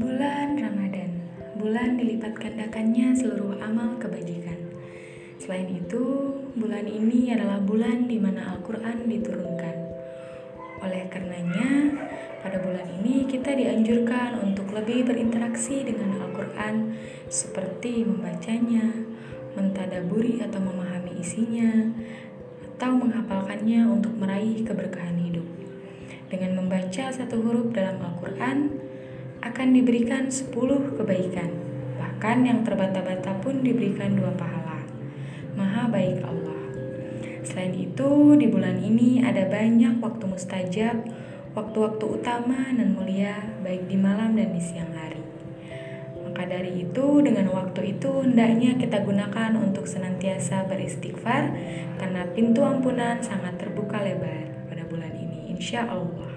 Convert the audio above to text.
Bulan Ramadan, bulan dilipat gandakannya seluruh amal kebajikan. Selain itu, bulan ini adalah bulan di mana Al-Quran diturunkan. Oleh karenanya, pada bulan ini kita dianjurkan untuk lebih berinteraksi dengan Al-Quran seperti membacanya, mentadaburi atau memahami isinya, atau menghafalkannya untuk meraih keberkahan hidup. Dengan membaca satu huruf dalam Al-Quran, akan diberikan 10 kebaikan. Bahkan yang terbata-bata pun diberikan dua pahala. Maha baik Allah. Selain itu, di bulan ini ada banyak waktu mustajab, waktu-waktu utama dan mulia, baik di malam dan di siang hari. Maka dari itu, dengan waktu itu hendaknya kita gunakan untuk senantiasa beristighfar, karena pintu ampunan sangat terbuka lebar pada bulan ini, insya Allah.